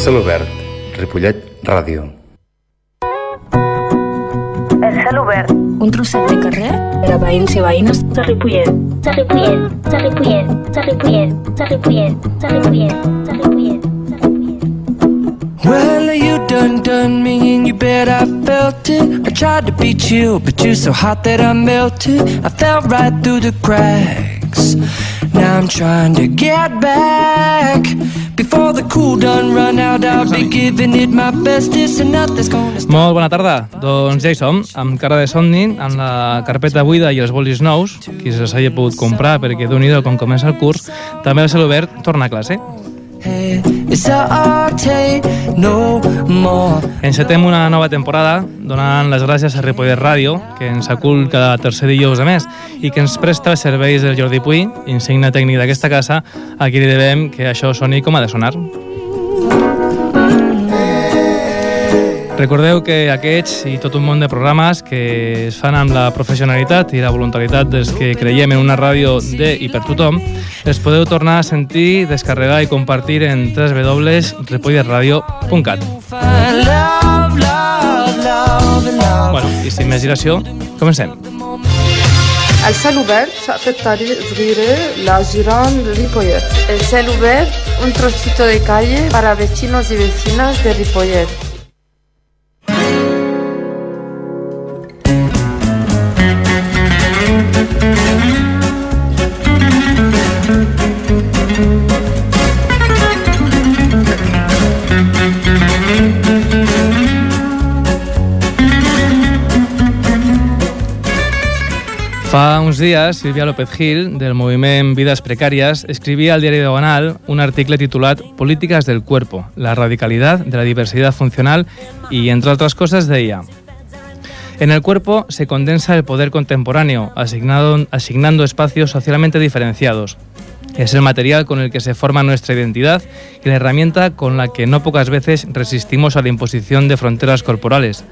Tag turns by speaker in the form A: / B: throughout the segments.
A: cel obert, Ripollet Ràdio.
B: El cel obert.
C: Un trosset de carrer a veïns i veïnes
B: de Ripollet.
D: De Ripollet, de Ripollet, de Ripollet, de Ripollet, de Ripollet, de Ripollet, de.
E: Well, you done done me and you bet I felt it. I tried to be chill, but you're so hot that I melted. I fell right through the cracks. Now I'm trying to get back. Before the cool done run out, I'll be giving it my bestest and nothing's gonna stop.
F: Molt bona tarda. Doncs ja hi som, amb cara de somni, amb la carpeta buida i els bolis nous, qui se s'hagi pogut comprar perquè d'un do com comença el curs, també el cel obert torna a classe.
E: Hey,
F: Encetem una nova temporada donant les gràcies a Ripollet Ràdio, que ens acull cada tercer dijous de mes i que ens presta els serveis del Jordi Puy, insigne tècnic d'aquesta casa, a qui li devem que això soni com ha de sonar. Recordeu que aquests i tot un món de programes que es fan amb la professionalitat i la voluntaritat dels que creiem en una ràdio de i per tothom, els podeu tornar a sentir, descarregar i compartir en www.repolletradio.cat.
E: Find love, love, love, and love.
F: Bueno, i sin més dilació, comencem.
G: El cel obert fait صغيرة لجيران ريبويت El cel obert, un trocito de calle para vecinos y vecinas de Ripollet.
F: Fa uns dies, Silvia López Gil, del moviment Vidas Precàries, escrivia al diari Diagonal un article titulat Políticas del cuerpo, la radicalidad de la diversidad funcional y, entre otras cosas, deia En el cuerpo se condensa el poder contemporáneo, asignado- asignando espacios socialmente diferenciados. Es el material con el que se forma nuestra identidad y la herramienta con la que no pocas veces resistimos a la imposición de fronteras corporales.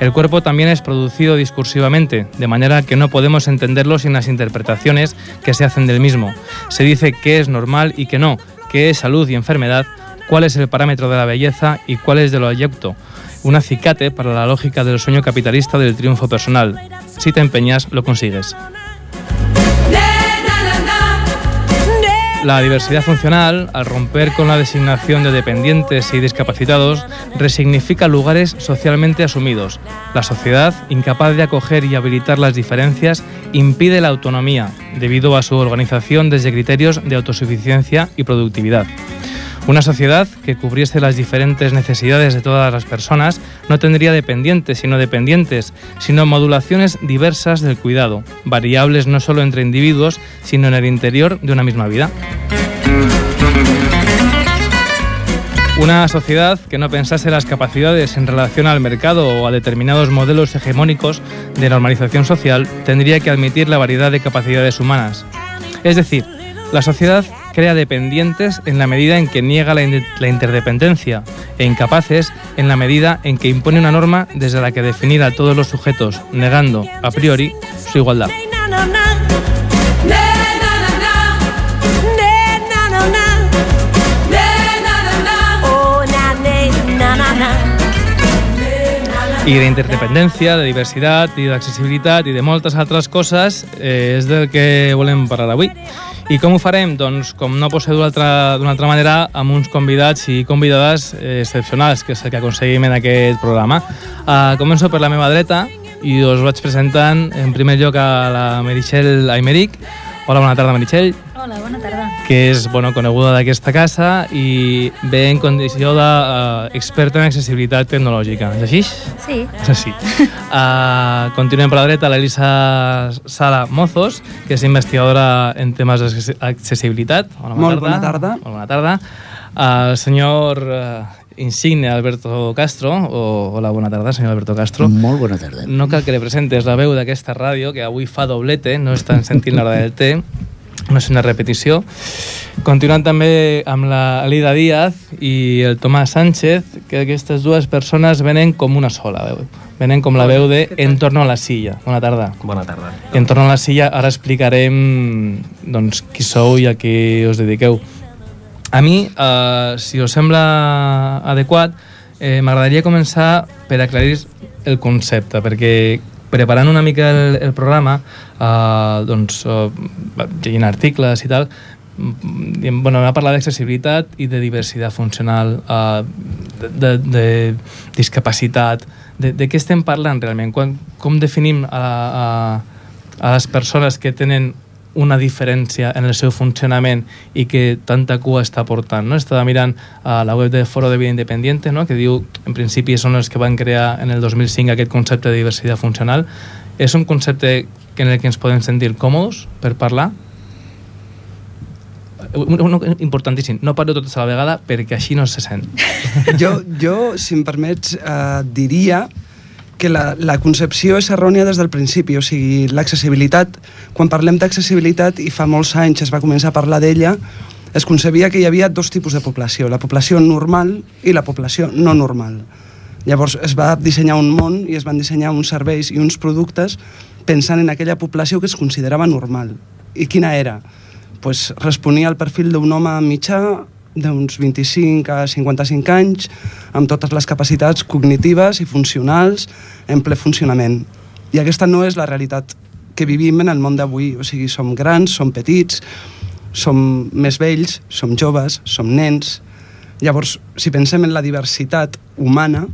F: El cuerpo también es producido discursivamente, de manera que no podemos entenderlo sin las interpretaciones que se hacen del mismo. Se dice qué es normal y qué no, qué es salud y enfermedad, cuál es el parámetro de la belleza y cuál es de lo abyecto. Un acicate para la lógica del sueño capitalista del triunfo personal. Si te empeñas, lo consigues. La diversidad funcional, al romper con la designación de dependientes y discapacitados, resignifica lugares socialmente asumidos. La sociedad, incapaz de acoger y habilitar las diferencias, impide la autonomía, debido a su organización desde criterios de autosuficiencia y productividad. Una sociedad que cubriese las diferentes necesidades de todas las personas no tendría dependientes, sino dependientes, sino modulaciones diversas del cuidado, variables no solo entre individuos, sino en el interior de una misma vida. Una sociedad que no pensase las capacidades en relación al mercado o a determinados modelos hegemónicos de normalización social tendría que admitir la variedad de capacidades humanas. Es decir, la sociedad crea dependientes en la medida en que niega la, in- la interdependencia e incapaces en la medida en que impone una norma desde la que definir a todos los sujetos, negando a priori su igualdad. I d'interdependència, de diversitat i d'accessibilitat i de moltes altres coses eh, és del que volem parlar avui. I com ho farem? Doncs, com no pot ser d'una altra, manera, amb uns convidats i convidades eh, excepcionals, que és el que aconseguim en aquest programa. Uh, començo per la meva dreta i us vaig presentant en primer lloc a la Meritxell Aymeric. Hola, bona tarda, Meritxell
C: Hola, bona tarda.
F: Que és bueno, coneguda d'aquesta casa i ve en condició d'experta en accessibilitat tecnològica. És així?
C: Sí.
F: És així. Uh, continuem per la dreta l'Elisa Sala Mozos, que és investigadora en temes d'accessibilitat. Hola,
H: Molt bona tarda.
F: Molt bona tarda. Uh, el senyor uh, insigne Alberto Castro, o, hola, bona tarda, senyor Alberto Castro.
H: Molt bona tarda.
F: No cal que li presentes la veu d'aquesta ràdio, que avui fa doblete, no estan sentint l'hora del té, no és una repetició. Continuant també amb la Lida Díaz i el Tomàs Sánchez, que aquestes dues persones venen com una sola veu. Venen com la veu de En torno a la silla. Bona tarda.
I: Bona tarda.
F: I en torno a la silla ara explicarem doncs, qui sou i a qui us dediqueu. A mi, eh, si us sembla adequat, eh, m'agradaria començar per aclarir el concepte, perquè preparant una mica el, el programa, eh, doncs, eh, llegint articles i tal, diem, bueno, vam parlar d'accessibilitat i de diversitat funcional, eh, de, de, de discapacitat, de, de què estem parlant realment? Quan, com definim a, a, a les persones que tenen una diferència en el seu funcionament i que tanta cua està portant. No? Estava mirant a la web de Foro de Vida Independiente, no? que diu, en principi són els que van crear en el 2005 aquest concepte de diversitat funcional. És un concepte en el que ens podem sentir còmodes per parlar? Un, un, importantíssim, no parlo totes a la vegada perquè així no se sent.
H: Jo, jo si em permets, eh, diria que la, la concepció és errònia des del principi, o sigui, l'accessibilitat, quan parlem d'accessibilitat, i fa molts anys es va començar a parlar d'ella, es concebia que hi havia dos tipus de població, la població normal i la població no normal. Llavors es va dissenyar un món i es van dissenyar uns serveis i uns productes pensant en aquella població que es considerava normal. I quina era? Pues responia al perfil d'un home mitjà d'uns 25 a 55 anys, amb totes les capacitats cognitives i funcionals en ple funcionament. I aquesta no és la realitat que vivim en el món d'avui. O sigui, som grans, som petits, som més vells, som joves, som nens. Llavors, si pensem en la diversitat humana,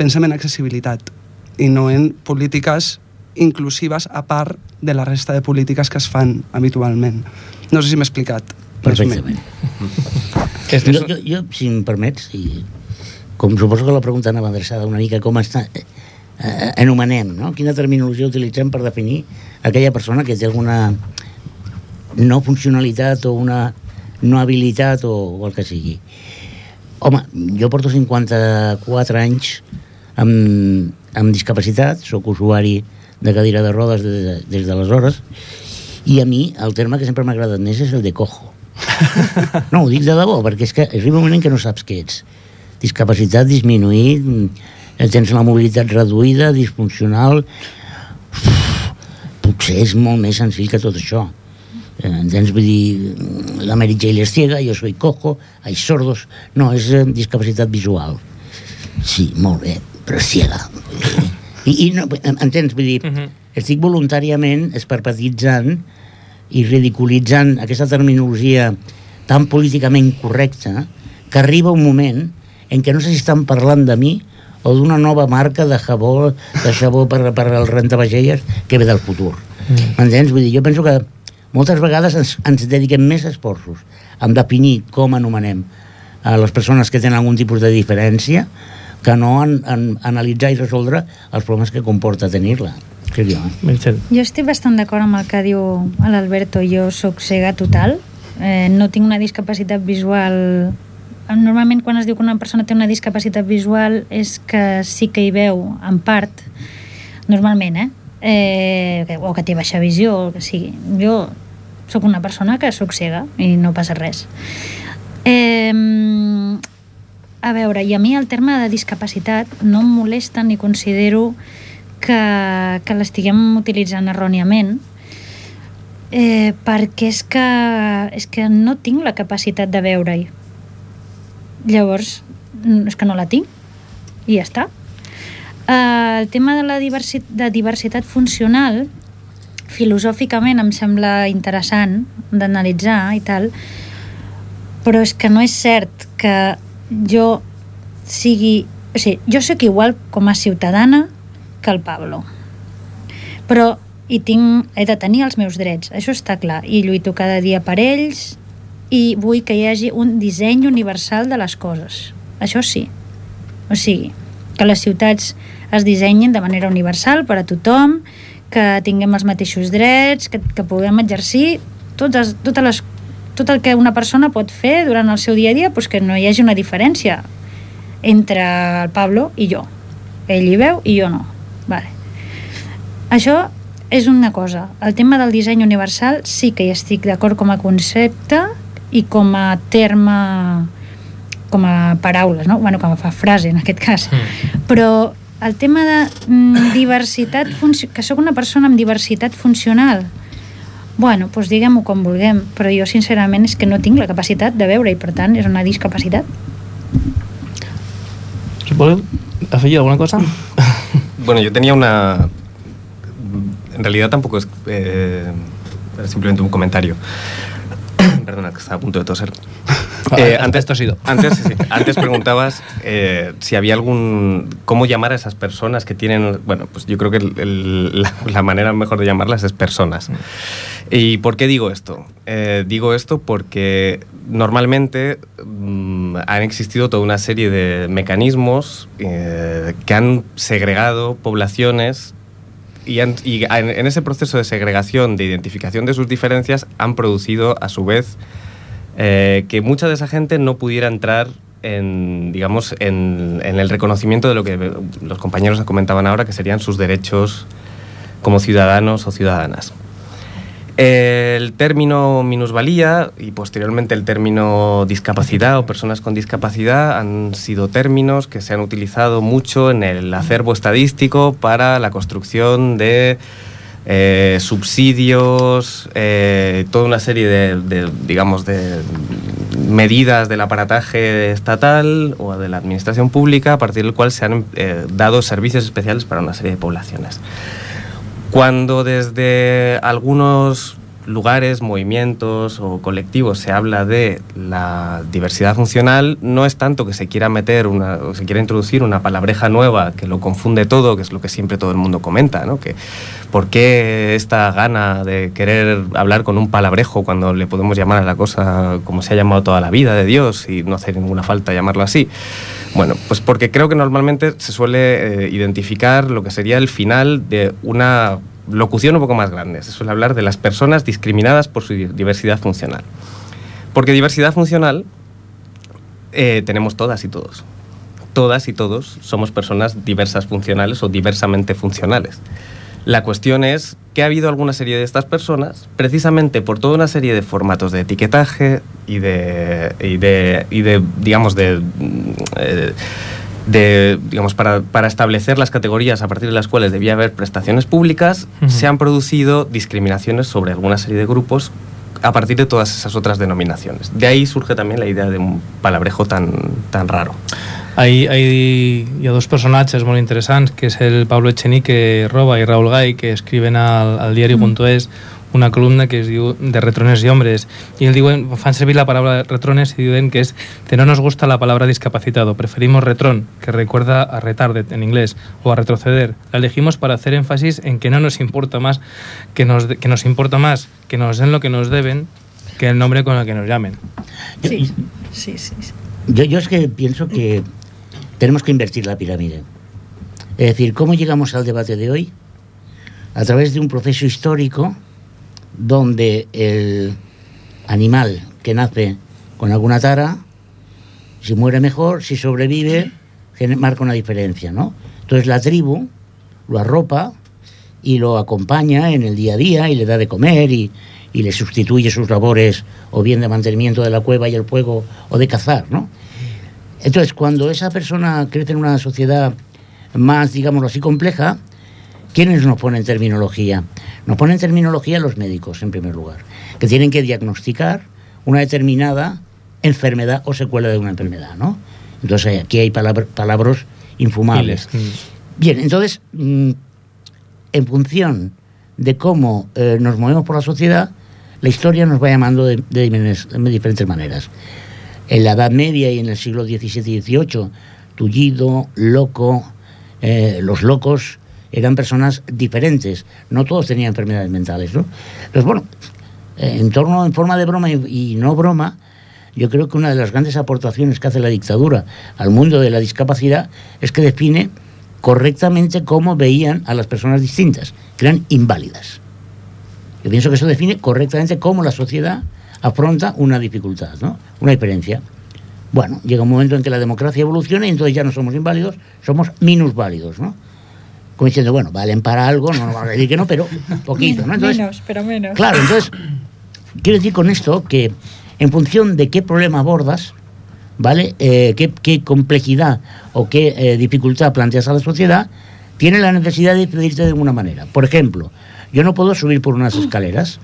H: pensem en accessibilitat i no en polítiques inclusives a part de la resta de polítiques que es fan habitualment. No sé si m'he explicat.
I: Perfectament. jo, jo, jo, si em permets, i com suposo que la pregunta anava adreçada una mica com està, eh, anomenem, no? Quina terminologia utilitzem per definir aquella persona que té alguna no funcionalitat o una no habilitat o, o el que sigui. Home, jo porto 54 anys amb, amb discapacitat, sóc usuari de cadira de rodes des de, des d'aleshores, i a mi el terme que sempre m'ha agradat més és el de cojo. No, ho dic de debò, perquè és que arriba un moment en què no saps què ets. Discapacitat disminuït, eh, tens la mobilitat reduïda, disfuncional... Potser és molt més senzill que tot això. Eh, entens? Vull dir, la Mary Jane és ciega, jo soy cojo, hay sordos... No, és eh, discapacitat visual. Sí, molt bé, però és ciega. I, i no, entens? Vull dir, uh -huh. estic voluntàriament esperpetitzant i ridiculitzant aquesta terminologia tan políticament correcta que arriba un moment en què no sé si estan parlant de mi o d'una nova marca de jabó, de jabó per, per al rentavagelles que ve del futur. Mm. Vull dir, jo penso que moltes vegades ens, ens dediquem més esforços en definir com anomenem a les persones que tenen algun tipus de diferència que no en, en analitzar i resoldre els problemes que comporta tenir-la. Crec jo, eh?
C: Jo estic bastant d'acord amb el que diu l'Alberto. Jo sóc cega total, eh, no tinc una discapacitat visual normalment quan es diu que una persona té una discapacitat visual és que sí que hi veu en part normalment, eh? eh o que té baixa visió o que sigui. Jo sóc una persona que sóc cega i no passa res eh, a veure, i a mi el terme de discapacitat no em molesta ni considero que, que l'estiguem utilitzant erròniament eh, perquè és que, és que no tinc la capacitat de veure-hi. Llavors, és que no la tinc i ja està. Eh, el tema de la diversi de diversitat funcional filosòficament em sembla interessant d'analitzar i tal, però és que no és cert que jo sigui... O sigui, jo sóc igual com a ciutadana que el Pablo. Però i tinc, he de tenir els meus drets, això està clar, i lluito cada dia per ells i vull que hi hagi un disseny universal de les coses. Això sí. O sigui, que les ciutats es dissenyin de manera universal per a tothom, que tinguem els mateixos drets, que, que puguem exercir totes, totes les, tot el que una persona pot fer durant el seu dia a dia, doncs que no hi hagi una diferència entre el Pablo i jo. Ell hi veu i jo no. Vale. Això és una cosa. El tema del disseny universal sí que hi estic d'acord com a concepte i com a terme com a paraules, no? bueno, com a frase en aquest cas. Mm. Però el tema de mm, diversitat, que sóc una persona amb diversitat funcional, Bueno, doncs diguem-ho com vulguem, però jo sincerament és que no tinc la capacitat de veure i per tant és una discapacitat.
F: ¿Voleu afegir alguna cosa?
J: Bueno, yo tenía una... En realidad tampoco es... eh, simplemente un comentario. Perdona, que estaba a punto de toser. Eh, antes,
F: tosido.
J: Antes, sí, antes preguntabas eh, si había algún... ¿Cómo llamar a esas personas que tienen... Bueno, pues yo creo que el- el- la, la manera mejor de llamarlas es personas. ¿Y por qué digo esto? Eh, digo esto porque normalmente mm, han existido toda una serie de mecanismos eh, que han segregado poblaciones y, en ese proceso de segregación, de identificación de sus diferencias, han producido a su vez eh, que mucha de esa gente no pudiera entrar en, digamos, en, en el reconocimiento de lo que los compañeros comentaban ahora, que serían sus derechos como ciudadanos o ciudadanas. El término minusvalía y posteriormente el término discapacidad o personas con discapacidad han sido términos que se han utilizado mucho en el acervo estadístico para la construcción de eh, subsidios, eh, toda una serie de, digamos, de medidas del aparataje estatal o de la administración pública a partir del cual se han eh, dado servicios especiales para una serie de poblaciones. Cuando desde algunos lugares, movimientos o colectivos se habla de la diversidad funcional, no es tanto que se quiera meter una, o se quiera introducir una palabreja nueva que lo confunde todo, que es lo que siempre todo el mundo comenta, ¿no? Que por qué esta gana de querer hablar con un palabrejo cuando le podemos llamar a la cosa como se ha llamado toda la vida de Dios y no hace ninguna falta llamarlo así. Bueno, pues porque creo que normalmente se suele eh, identificar lo que sería el final de una locución un poco más grande. Se suele hablar de las personas discriminadas por su di- diversidad funcional. Porque diversidad funcional eh, tenemos todas y todos. Todas y todos somos personas diversas funcionales o diversamente funcionales. La cuestión es que ha habido alguna serie de estas personas, precisamente por toda una serie de formatos de etiquetaje y de, y de, y de digamos, de, mm, eh, de, digamos, para, para establecer las categorías a partir de las cuales debía haber prestaciones públicas, se han producido discriminaciones sobre alguna serie de grupos a partir de todas esas otras denominaciones. De ahí surge también la idea de un palabrejo tan, tan raro.
F: Hay, hay, hi ha dos personatges molt interessants, que és el Pablo Echenique Roba i Raúl Gai, que escriben al, al diari.es una columna que es diu de retrones y hombres y él diuen, fan servir la palabra retrones y diuen que es que no nos gusta la palabra discapacitado, preferimos retrón, que recuerda a retarded en inglés, o a retroceder. La elegimos para hacer énfasis en que no nos importa más que nos, que nos importa más que nos den lo que nos deben que el nombre con el que nos llamen.
C: Sí, sí, sí. sí.
I: Yo, yo es que pienso que tenemos que invertir la pirámide. Es decir, ¿cómo llegamos al debate de hoy? A través de un proceso histórico donde el animal que nace con alguna tara, si muere mejor, si sobrevive, marca una diferencia, ¿no? Entonces la tribu lo arropa y lo acompaña en el día a día y le da de comer y, y le sustituye sus labores o bien de mantenimiento de la cueva y el fuego o de cazar, ¿no? Entonces, cuando esa persona crece en una sociedad más, digámoslo así, compleja, ¿quiénes nos ponen terminología? Nos ponen terminología los médicos, en primer lugar, que tienen que diagnosticar una determinada enfermedad o secuela de una enfermedad, ¿no? Entonces, aquí hay palabra- palabras infumables. Bien, entonces, mm, en función de cómo eh, nos movemos por la sociedad, la historia nos va llamando de, de diferentes- de diferentes maneras. En la Edad Media y en el siglo XVII y XVIII, tullido, loco, eh, los locos eran personas diferentes, no todos tenían enfermedades mentales. ¿no? Entonces, bueno, eh, en torno, en forma de broma y, y no broma, yo creo que una de las grandes aportaciones que hace la dictadura al mundo de la discapacidad es que define correctamente cómo veían a las personas distintas, que eran inválidas. Yo pienso que eso define correctamente cómo la sociedad afronta una dificultad, ¿no? Una diferencia. Bueno, llega un momento en que la democracia evoluciona y entonces ya no somos inválidos, somos minusválidos, ¿no? Como diciendo, bueno, valen para algo, no nos vamos a decir que no, pero poquito, ¿no? Entonces,
C: menos, pero menos.
I: Claro, entonces, quiero decir con esto que en función de qué problema abordas, ¿vale? Eh, qué, qué complejidad o qué eh, dificultad planteas a la sociedad, tiene la necesidad de pedirte de alguna manera. Por ejemplo, yo no puedo subir por unas escaleras,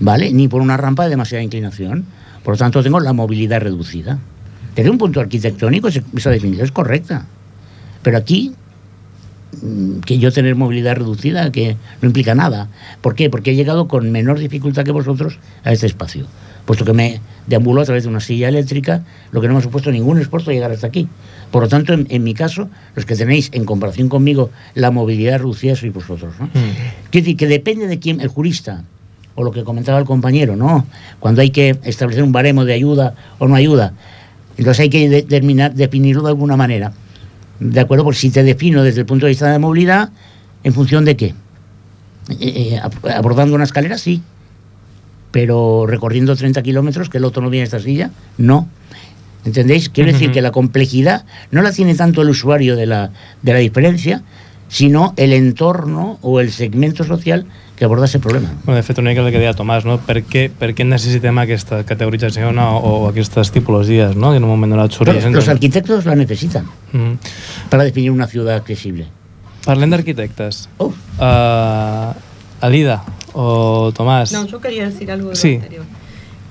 I: ¿vale? Ni por una rampa de demasiada inclinación. Por lo tanto, tengo la movilidad reducida. Desde un punto arquitectónico, esa definición es correcta. Pero aquí, que yo tener movilidad reducida, que no implica nada. ¿Por qué? Porque he llegado con menor dificultad que vosotros a este espacio. Puesto que me deambulo a través de una silla eléctrica, lo que no me ha supuesto ningún esfuerzo llegar hasta aquí. Por lo tanto, en, en mi caso, los que tenéis, en comparación conmigo, la movilidad reducida sois vosotros. ¿no? Quiero decir que depende de quién, el jurista, o lo que comentaba el compañero, ¿no? Cuando hay que establecer un baremo de ayuda o no ayuda, entonces hay que determinar, definirlo de alguna manera. ¿De acuerdo? Porque si te defino desde el punto de vista de movilidad, ¿en función de qué? Eh, eh, ab- abordando una escalera, sí. Pero recorriendo 30 kilómetros, que el otro no viene a esta silla, no. ¿Entendéis? Quiero decir que la complejidad no la tiene tanto el usuario de la, de la diferencia, sino el entorno o el segmento social que aborda ese problema.
F: Bueno, de fet, una mica el que deia Tomàs, no? Per què, per què necessitem aquesta categorització no? o aquestes tipologies no? que en un moment donat sorgeixen?
I: los arquitectos la necesitan
F: Mm.
I: para definir una ciudad accesible.
F: Parlem d'arquitectes.
I: Oh.
F: Uh, Alida o Tomàs.
K: No, yo quería decir algo de
F: Sí.
K: anterior.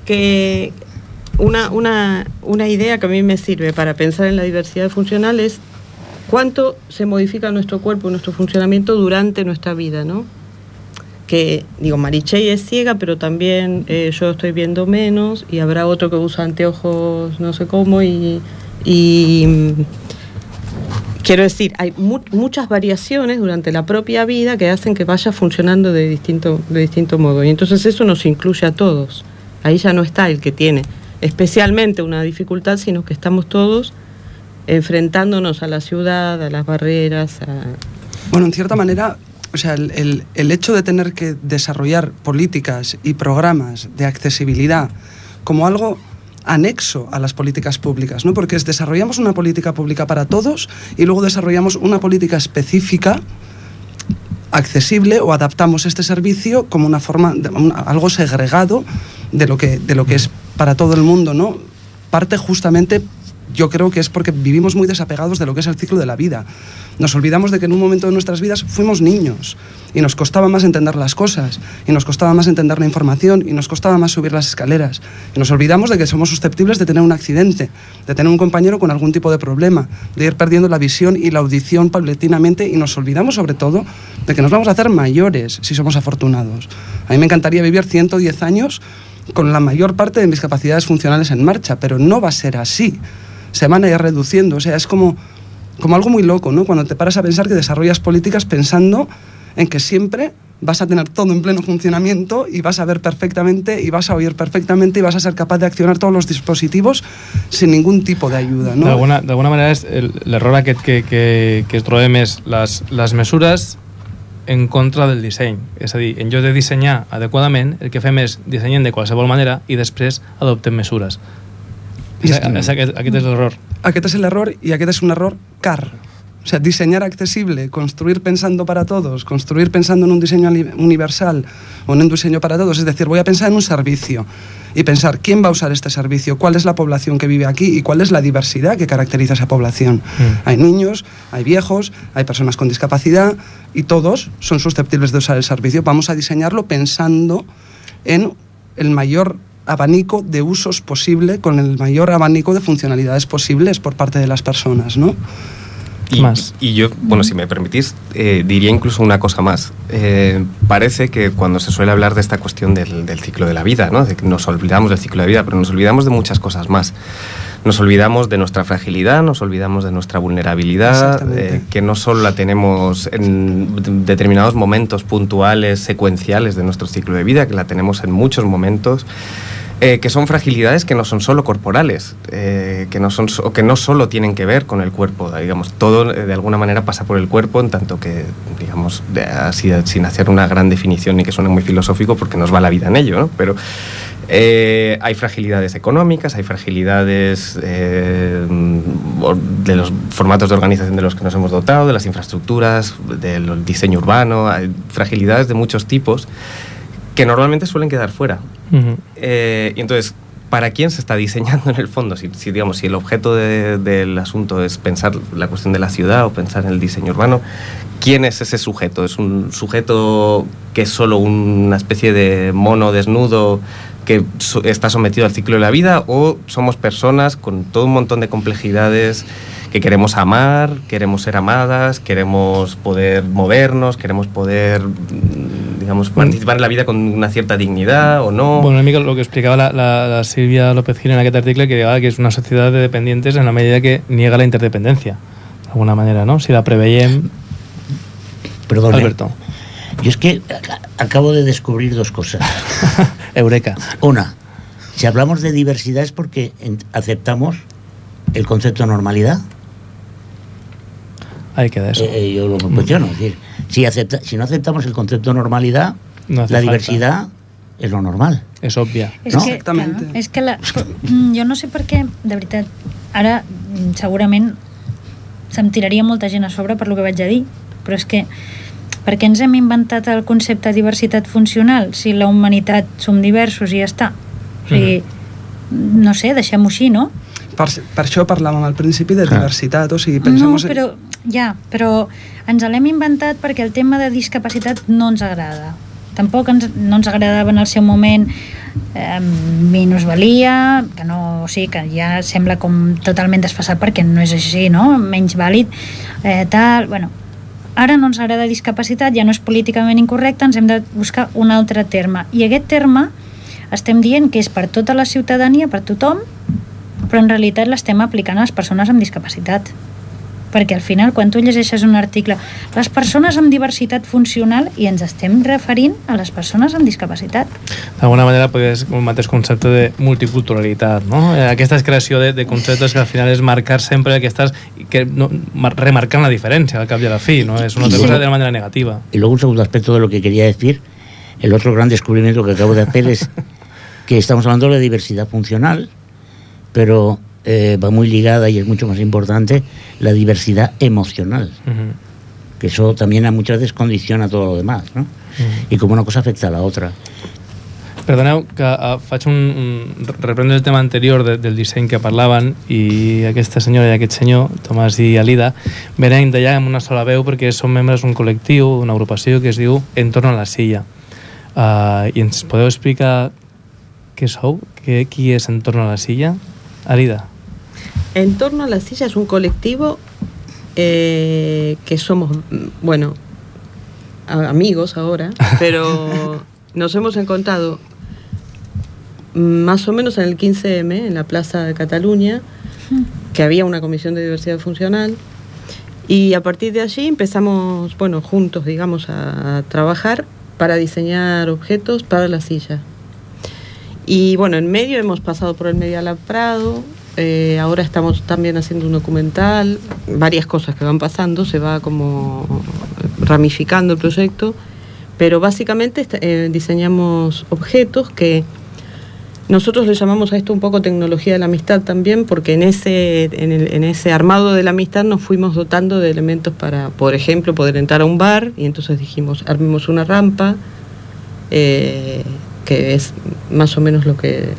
K: Que una, una, una idea que a mí me sirve para pensar en la diversidad funcional es cuánto se modifica nuestro cuerpo, nuestro funcionamiento durante nuestra vida, ¿no? Que, digo, Marichey es ciega, pero también eh, yo estoy viendo menos y habrá otro que usa anteojos no sé cómo y... y, mm, Quiero decir, hay mu- muchas variaciones durante la propia vida que hacen que vaya funcionando de distinto, de distinto modo. Y entonces eso nos incluye a todos. Ahí ya no está el que tiene especialmente una dificultad, sino que estamos todos enfrentándonos a la ciudad, a las barreras, a...
H: Bueno, en cierta manera, o sea, el, el- hecho de tener que desarrollar políticas y programas de accesibilidad como algo anexo a las políticas públicas, ¿no? Porque es desarrollamos una política pública para todos y luego desarrollamos una política específica accesible o adaptamos este servicio como una forma de- algo segregado de lo que de lo que es para todo el mundo, ¿no? Parte justamente yo creo que es porque vivimos muy desapegados de lo que es el ciclo de la vida. Nos olvidamos de que en un momento de nuestras vidas fuimos niños y nos costaba más entender las cosas, y nos costaba más entender la información, y nos costaba más subir las escaleras. Y nos olvidamos de que somos susceptibles de tener un accidente, de tener un compañero con algún tipo de problema, de ir perdiendo la visión y la audición paulatinamente, y nos olvidamos sobre todo de que nos vamos a hacer mayores si somos afortunados. A mí me encantaría vivir 110 años con la mayor parte de mis capacidades funcionales en marcha, pero no va a ser así. Se van a ir reduciendo, o sea, es como, como algo muy loco, ¿no? Cuando te paras a pensar que desarrollas políticas pensando en que siempre vas a tener todo en pleno funcionamiento y vas a ver perfectamente y vas a oír perfectamente y vas a ser capaz de accionar todos los dispositivos sin ningún tipo de ayuda, ¿no?
F: D'alguna d'alguna manera és l'error aquest que, que, que es trobem és les, les mesures en contra del disseny. És a dir, en lloc de dissenyar adequadament, el que fem és dissenyem de qualsevol manera i després adoptem mesures. Aquest, és l'error.
H: Aquest és l'error i aquest és un error car. O sea, diseñar accesible, construir pensando para todos, construir pensando en un diseño universal o en un diseño para todos. Es decir, voy a pensar en un servicio y pensar quién va a usar este servicio, cuál es la población que vive aquí y cuál es la diversidad que caracteriza a esa población. Hay niños, hay viejos, hay personas con discapacidad y todos son susceptibles de usar el servicio. Vamos a diseñarlo pensando en el mayor abanico de usos posible, con el mayor abanico de funcionalidades posibles por parte de las personas, ¿no?
J: Y, y yo, bueno, si me permitís, eh, diría incluso una cosa más. Eh, parece que cuando se suele hablar de esta cuestión del, del ciclo de la vida, ¿no? De que nos olvidamos del ciclo de vida, pero nos olvidamos de muchas cosas más. Nos olvidamos de nuestra fragilidad, nos olvidamos de nuestra vulnerabilidad, eh, que no solo la tenemos en determinados momentos puntuales, secuenciales de nuestro ciclo de vida, que la tenemos en muchos momentos. Eh, que son fragilidades que no son solo corporales, eh, que, no son, que no solo tienen que ver con el cuerpo, digamos, todo eh, de alguna manera pasa por el cuerpo, en tanto que, digamos, sin hacer una gran definición ni que suene muy filosófico, porque nos va la vida en ello, ¿no? Pero hay fragilidades económicas, hay fragilidades de los formatos de organización de los que nos hemos dotado, de las infraestructuras, del diseño urbano, hay fragilidades de muchos tipos que normalmente suelen quedar fuera. Eh, y entonces, para quién se está diseñando en el fondo. Si, si, digamos, si el objeto de- del asunto es pensar la cuestión de la ciudad o pensar en el diseño urbano, ¿quién es ese sujeto? ¿Es un sujeto que es solo una especie de mono desnudo que so- está sometido al ciclo de la vida o somos personas con todo un montón de complejidades que queremos amar, queremos ser amadas, queremos poder movernos, queremos poder, digamos, participar en la vida con una cierta dignidad o no?
F: Bueno, mica el que explicava la, la, la Sílvia López Gil en aquest article, que que és una societat de dependientes en la medida que niega la interdependència, d'alguna manera, ¿no? Si la preveiem...
I: Perdón, ¿eh?
F: Alberto.
I: Yo es que ac- acabo de descubrir dos cosas.
F: Eureka.
I: Una, si hablamos de diversidad es porque aceptamos el concepto de normalidad.
F: Ahí queda eso.
I: Eh, eh, yo lo cuestiono. Es decir, si, acepta- si no aceptamos el concepto de normalidad,
F: No
I: la
F: falta.
I: diversidad es lo normal.
F: És òbvia.
C: És
I: No?
C: que, clar, és que la, mm, jo no sé per què, de veritat, ara mm, segurament se'm tiraria molta gent a sobre per lo que vaig a dir, però és que per què ens hem inventat el concepte de diversitat funcional si la humanitat som diversos i ja està? O sigui, no sé, deixem-ho així, no?
H: Per, per això parlàvem al principi de diversitat, o sigui, pensem...
C: No, però, ja, però ens l'hem inventat perquè el tema de discapacitat no ens agrada. Tampoc ens, no ens agradava en el seu moment eh, minusvalia, que no, o sigui, que ja sembla com totalment desfassat perquè no és així, no? Menys vàlid, eh, tal, bueno, ara no ens agrada discapacitat, ja no és políticament incorrecte, ens hem de buscar un altre terme. I aquest terme estem dient que és per tota la ciutadania, per tothom, però en realitat l'estem aplicant a les persones amb discapacitat. Perquè al final, quan tu llegeixes un article, les persones amb diversitat funcional, i ens estem referint a les persones amb discapacitat.
F: D'alguna manera podria ser un mateix concepte de multiculturalitat, no? Eh, Aquesta creació de, de conceptes que al final és marcar sempre aquestes... que no, mar- remarcant la diferència al cap i a la fi, no? És una cosa de manera negativa.
I: Y luego un segundo aspecto de lo que quería decir, el otro gran descubrimiento que acabo de hacer es que estamos hablando de la diversidad funcional, pero eh, va muy ligada y es mucho más importante la diversidad emocional, que eso también a muchas veces condiciona todo lo demás, ¿no? Y como una cosa afecta a la otra.
F: Perdoneu que uh, faig un, un... reprendre el tema anterior de, del disseny que parlaven i aquesta senyora i aquest senyor, Tomàs i Alida, venen d'allà amb una sola veu perquè són membres d'un col·lectiu, d'una agrupació que es diu Entorn a la silla. Uh, I ens podeu explicar què sou? Què, qui és Entorn a la silla? Alida.
K: En torno a la silla es un colectivo eh, que somos, mm, bueno, amigos ahora, pero nos hemos encontrado más o menos en el 15M, en la Plaza de Cataluña, que había una comisión de diversidad funcional. Y a partir de allí empezamos, bueno, juntos, digamos, a, trabajar para diseñar objetos para la silla. Y bueno, en medio hemos pasado por el Media Lab Prado, eh, ahora estamos también haciendo un documental, varias cosas que van pasando, se va como ramificando el proyecto, pero básicamente eh, diseñamos objetos que nosotros le llamamos a esto un poco tecnología de la amistad también, porque en ese, en ese armado de la amistad nos fuimos dotando de elementos para, por ejemplo, poder entrar a un bar y entonces dijimos, armemos una rampa, eh, que es más o menos lo que...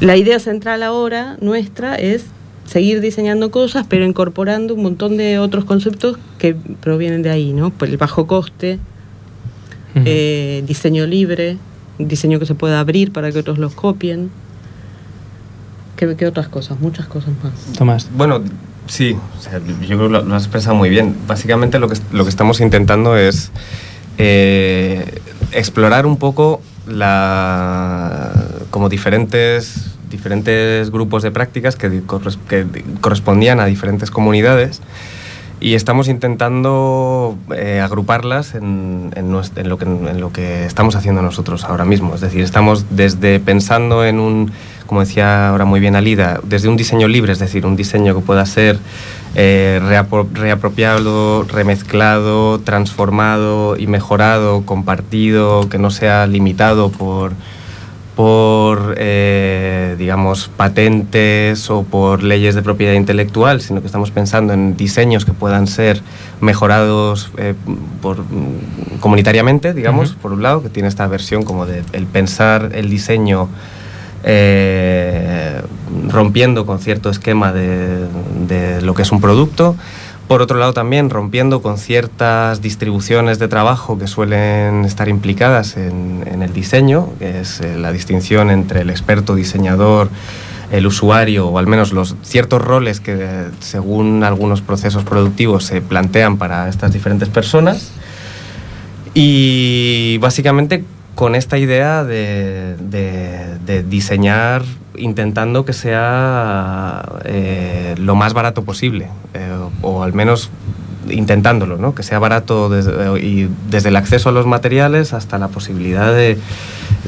K: La idea central ahora nuestra es seguir diseñando cosas, pero incorporando un montón de otros conceptos que provienen de ahí, ¿no? Pues el bajo coste, eh, diseño libre, diseño que se pueda abrir para que otros los copien. ¿Qué, qué otras cosas? Muchas cosas más.
F: Tomás.
J: Bueno, sí, o sea, yo creo que lo, lo has expresado muy bien. Básicamente lo que, lo que estamos intentando es eh, explorar un poco la, como diferentes, diferentes grupos de prácticas que, que correspondían a diferentes comunidades y estamos intentando eh, agruparlas en, en nues- en lo que, en lo que estamos haciendo nosotros ahora mismo. Es decir, estamos desde pensando en un, como decía ahora muy bien Alida, desde un diseño libre, es decir, un diseño que pueda ser eh, reapro- reapropiado, remezclado, transformado y mejorado, compartido, que no sea limitado por por, eh, digamos, patentes o por leyes de propiedad intelectual, sino que estamos pensando en diseños que puedan ser mejorados eh, por, mm, comunitariamente, digamos, por un lado, que tiene esta versión como de el pensar el diseño eh, rompiendo con cierto esquema de, de lo que es un producto. Por otro lado, también rompiendo con ciertas distribuciones de trabajo que suelen estar implicadas en, el diseño, que es eh, la distinción entre el experto diseñador, el usuario, o al menos los ciertos roles que, según algunos procesos productivos, se plantean para estas diferentes personas. Y básicamente con esta idea de, de- diseñar intentando que sea eh, lo más barato posible, eh, o al menos intentándolo, ¿no? que sea barato desde, desde el acceso a los materiales hasta la posibilidad de,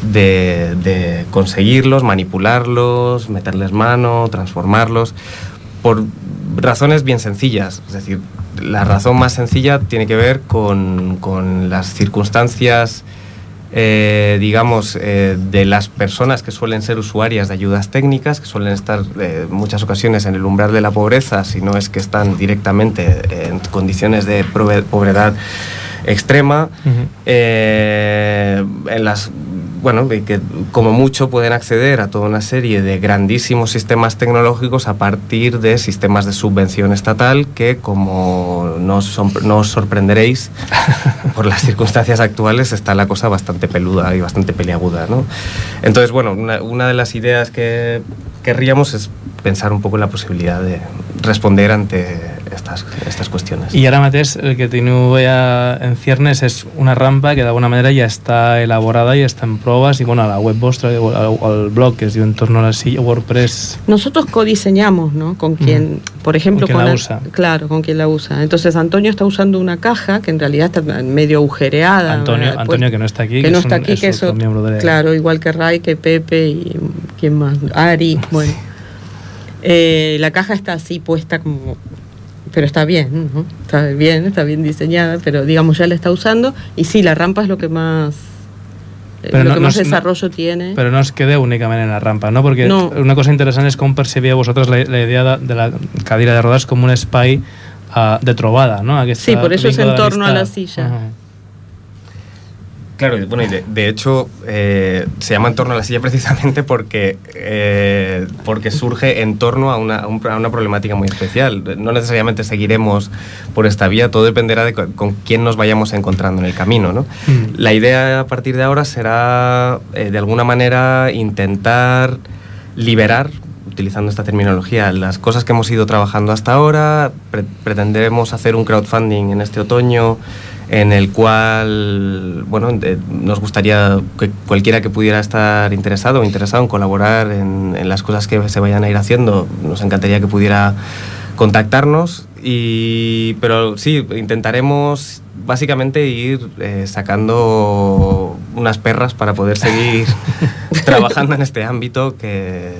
J: de- de conseguirlos, manipularlos, meterles mano, transformarlos, por razones bien sencillas. Es decir, la razón más sencilla tiene que ver con, con las circunstancias eh, digamos, eh, de las personas que suelen ser usuarias de ayudas técnicas, que suelen estar eh, en muchas ocasiones en el umbral de la pobreza, si no es que están directamente en condiciones de pobreza extrema, eh, en las bueno, que como mucho pueden acceder a toda una serie de grandísimos sistemas tecnológicos a partir de sistemas de subvención estatal que, como no os, no os sorprenderéis, por las circunstancias actuales está la cosa bastante peluda y bastante peliaguda. ¿no? Entonces, bueno, una, una de las ideas que querríamos es pensar un poco en la posibilidad de responder ante estas, estas cuestiones.
F: I ara mateix el que teniu ja en ciernes és una rampa que d'alguna manera ja està elaborada i està en proves i bueno, a la web vostra, el, el blog que es diu Entorno a la silla, WordPress
K: Nosotros codiseñamos, ¿no? Con quien, por ejemplo,
F: Con quien la usa.
K: Claro, con quien la usa. Entonces Antonio está usando una caja que en realidad está medio agujereada.
F: Antonio,
K: ¿verdad?
F: Antonio
K: Pues-
F: que no está aquí,
K: que no
F: es
K: está
F: un-
K: aquí,
F: es
K: que es
F: otro
K: otro-
F: miembro de-
K: Claro, igual que Ray, que Pepe y quién más, Ari, bueno. Eh, la caja está así puesta como pero está bien, ¿no? Está bien, está bien diseñada, pero digamos ya la está usando y sí, la rampa es lo que más eh,
F: Pero
K: lo
F: no-
K: que más
F: es- no-
K: desarrollo tiene.
F: Però no es quedeu únicament en la rampa, no? Perquè
K: No.
F: una cosa interessant és com percebíeu vosaltres la, la idea de, de la cadira de rodes com un espai uh, de trobada, no? Aquesta
K: Sí, por eso es en torno a la silla.
J: Claro, bueno, y de, de hecho eh, se llama en torno a la silla precisamente porque, eh, porque surge en torno a una, a un- a una problemática muy especial. No necesariamente seguiremos por esta vía, todo dependerá de con, con quién nos vayamos encontrando en el camino. ¿no?
F: Mm.
J: La idea a partir de ahora será, eh, de alguna manera, intentar liberar, utilizando esta terminología, las cosas que hemos ido trabajando hasta ahora. Pre- pretendemos hacer un crowdfunding en este otoño en el cual, bueno, de- nos gustaría que cualquiera que pudiera estar interesado o interesado en colaborar en, en las cosas que se vayan a ir haciendo, nos encantaría que pudiera contactarnos. Y pero sí intentaremos básicamente ir eh, sacando unas perras para poder seguir trabajando en este ámbito que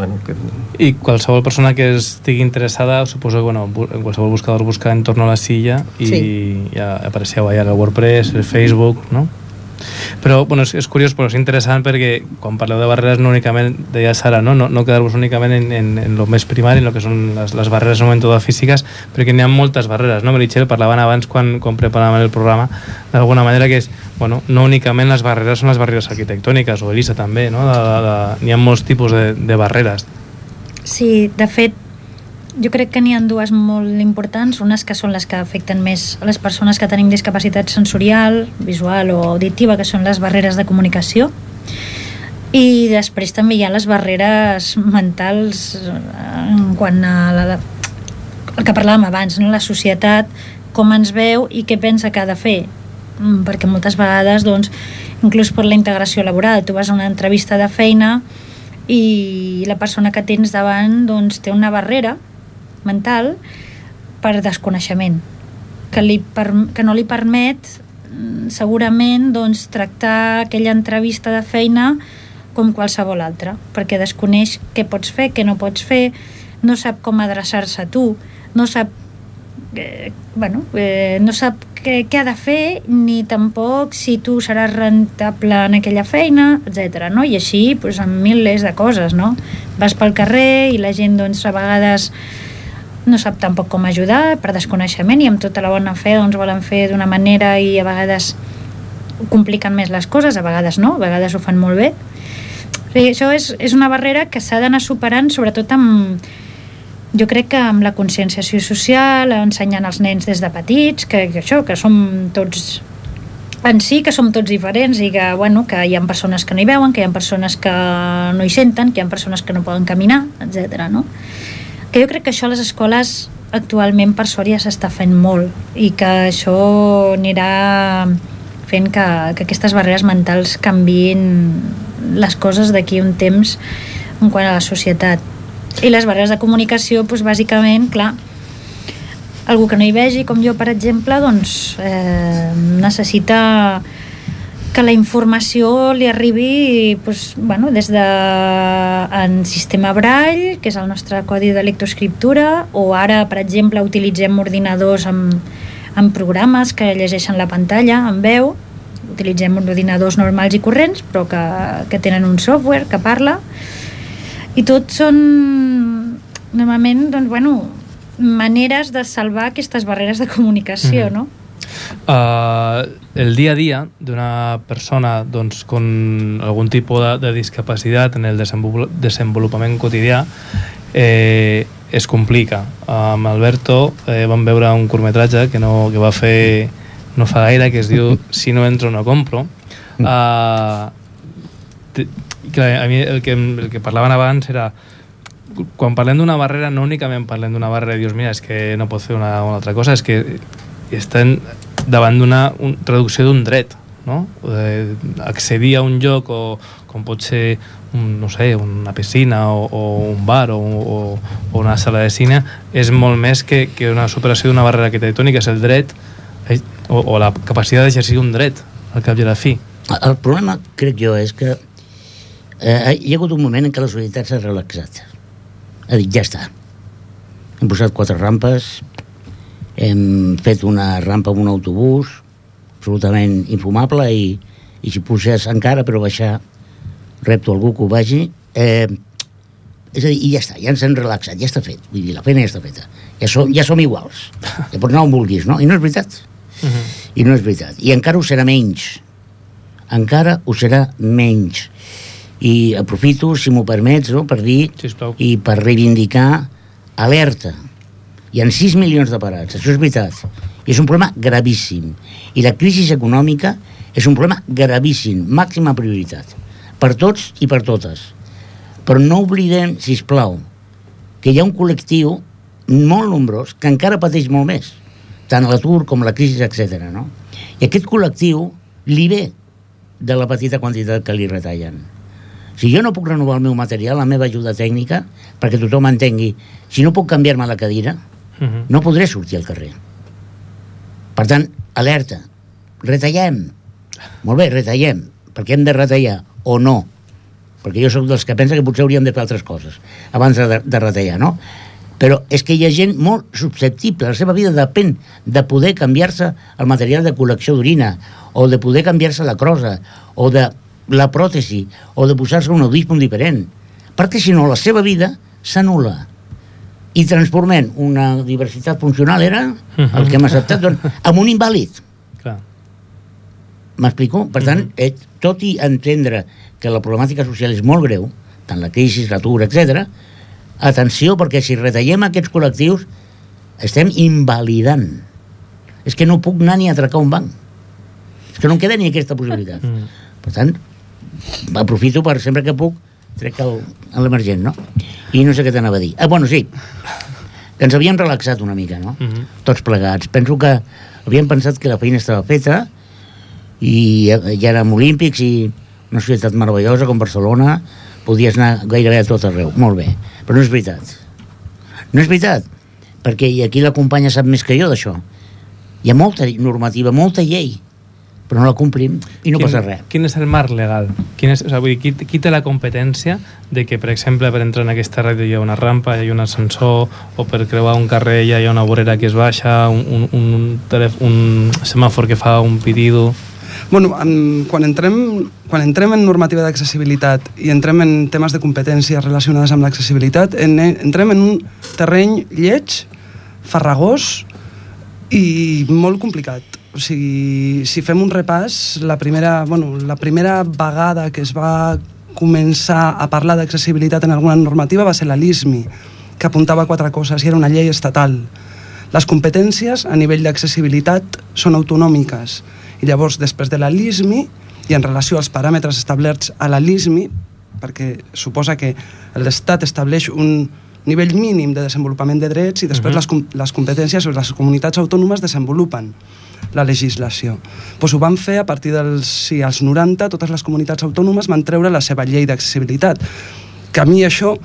J: bueno que
F: I qualsevol persona que estigui interessada, suposo que bueno, bu- en qualsevol buscador busca en torno a la silla i
K: Sí.
F: ja apareixeu allà al WordPress, el Facebook, no? Però, bueno, és, és curiós, però és interessant perquè quan parleu de barreres no únicament, deia Sara, no, no, no quedar-vos únicament en, en, en lo més primari, en lo que són les, les barreres en moment toda físiques, perquè n'hi ha moltes barreres, no? Meritxell, parlaven abans quan, quan preparàvem el programa, d'alguna manera que és, bueno, no únicament les barreres són les barreres arquitectòniques, o Elisa també, no? N'hi ha molts tipus de, de barreres.
C: Sí, de fet, jo crec que n'hi ha dues molt importants, unes que són les que afecten més a les persones que tenim discapacitat sensorial, visual o auditiva, que són les barreres de comunicació, i després també hi ha les barreres mentals eh, en quant a la, el que parlàvem abans, no? la societat, com ens veu i què pensa que ha de fer. Mm, Perquè moltes vegades, doncs, inclús per la integració laboral, tu vas a una entrevista de feina i la persona que tens davant doncs, té una barrera mental per desconeixement que, li per, que no li permet mm, segurament doncs, tractar aquella entrevista de feina com qualsevol altra, perquè desconeix què pots fer, què no pots fer, no sap com adreçar-se a tu, no sap eh, bueno, eh, no sap què, què ha de fer ni tampoc si tu seràs rentable en aquella feina, etc. No? I així pues, amb milers de coses, no? Vas pel carrer i la gent doncs, a vegades no sap tampoc com ajudar per desconeixement i amb tota la bona fe doncs, volen fer d'una manera i a vegades compliquen més les coses, a vegades no, a vegades ho fan molt bé O sigui, això és, és una barrera que s'ha d'anar superant, sobretot amb, jo crec que amb la conscienciació social, ensenyant als nens des de petits, que, que això, que som tots en si, que som tots diferents i que, bueno, que hi ha persones que no hi veuen, que hi ha persones que no hi senten, que hi ha persones que no poden caminar, etc. no? Que jo crec que això a les escoles actualment per sort ja s'està fent molt i que això anirà fent que, que aquestes barreres mentals canvin les coses d'aquí un temps en quant a la societat. I les barreres de comunicació, doncs, bàsicament, clar, algú que no hi vegi, com jo, per exemple, doncs eh, necessita que la informació li arribi doncs, bueno, des de en sistema Braille, que és el nostre codi de lectoescriptura, o ara, per exemple, utilitzem ordinadors amb, amb programes que llegeixen la pantalla en veu, utilitzem ordinadors normals i corrents, però que, que tenen un software que parla, i tot són normalment, doncs, bueno, maneres de salvar aquestes barreres de comunicació,
F: Mhm.
C: no?
F: Uh, el dia a dia d'una persona doncs, con algun tipus de, de discapacitat en el desenvol desenvolupament quotidià eh, es complica. Amb Alberto eh, vam veure un curtmetratge que, no, que va fer no fa gaire, que es diu Si no entro no compro. Uh, que a mi el que, el que parlaven abans era quan parlem d'una barrera no únicament parlem d'una barrera i dius mira és que no pot fer una, una altra cosa és que estem davant d'una un, reducció d'un dret no? Eh, accedir a un lloc o com pot ser un, no sé, una piscina o, o un bar o, o, o una sala de cine és molt més que, que una superació d'una barrera arquitectònica és el dret eh, o, o la capacitat d'exercir un dret al cap i a la fi
I: El problema, crec jo, és que eh, hi ha hagut un moment en què la societat s'ha relaxat. Ha dit, ja està. Hem posat quatre rampes, hem fet una rampa amb un autobús, absolutament infumable, i, i si puges encara per baixar, repto algú que ho vagi, eh, és a dir, i ja està, ja ens hem relaxat, ja està fet. Vull dir, la feina ja està feta. Ja som, ja som iguals. Ja pots anar on vulguis, no? I no és veritat. I no és veritat. I encara ho serà menys. Encara ho serà menys. I aprofito, si m'ho permets, no, per dir
F: Sisplau.
I: i per reivindicar alerta. Hi ha 6 milions de parats, això és veritat. I és un problema gravíssim. I la crisi econòmica és un problema gravíssim, màxima prioritat. Per tots i per totes. Però no oblidem, si plau, que hi ha un col·lectiu molt nombrós que encara pateix molt més, tant l'atur com la crisi, etc. No? I aquest col·lectiu li ve de la petita quantitat que li retallen. Si jo no puc renovar el meu material, la meva ajuda tècnica, perquè tothom entengui, si no puc canviar-me la cadira,
F: Mhm.
I: no podré sortir al carrer. Per tant, alerta, retallem. Molt bé, retallem, perquè hem de retallar, o no. Perquè jo sóc dels que pensa que potser hauríem de fer altres coses abans de, de retallar, no? Però és que hi ha gent molt susceptible, la seva vida depèn de poder canviar-se el material de col·lecció d'orina, o de poder canviar-se la crosa, o de la pròtesi, o de posar-se un audífon diferent. Perquè si no, la seva vida s'anul·la. I transformem una diversitat funcional, era el que hem acceptat, doncs, en un invàlid. M'explico? Per tant, eh, tot i entendre que la problemàtica social és molt greu, tant la crisi, l'atur, etc. atenció, perquè si retallem aquests col·lectius, estem invalidant. És que no puc anar ni a atracar un banc. És que no em queda ni aquesta possibilitat.
F: Mm.
I: Per tant, aprofito per sempre que puc trec el- l'emergent, no? I no sé què t'anava a dir. Ah, bueno, sí, que ens havíem relaxat una mica, no?
F: Mhm.
I: Tots plegats. Penso que havíem pensat que la feina estava feta i ja, érem olímpics i una societat meravellosa com Barcelona podies anar gairebé a tot arreu. Molt bé. Però no és veritat. No és veritat. Perquè aquí la companya sap més que jo d'això. Hi ha molta normativa, molta llei, però no la complim i no
F: quin,
I: passa res.
F: Quin és el marc legal? Quin és, o sigui, vull dir, qui, qui té la competència de que, per exemple, per entrar en aquesta ràdio hi ha una rampa, hi ha un ascensor, o per creuar un carrer hi ha una vorera que es baixa, un, un, un, telèf- un semàfor que fa un pitido...
H: Bueno, en, quan, entrem, quan entrem en normativa d'accessibilitat i entrem en temes de competències relacionades amb l'accessibilitat, en, entrem en un terreny lleig, farragós i molt complicat. O sigui, si fem un repàs, la primera, bueno, la primera vegada que es va començar a parlar d'accessibilitat en alguna normativa va ser la LISMI, que apuntava quatre coses i era una llei estatal. Les competències a nivell d'accessibilitat són autonòmiques i llavors després de la LISMI i en relació als paràmetres establerts a la LISMI, perquè suposa que l'Estat estableix un nivell mínim de desenvolupament de drets i després uh -huh. les, les competències o les comunitats autònomes desenvolupen la legislació. Pues ho van fer a partir dels sí, als 90, totes les comunitats autònomes van treure la seva llei d'accessibilitat. Que a mi això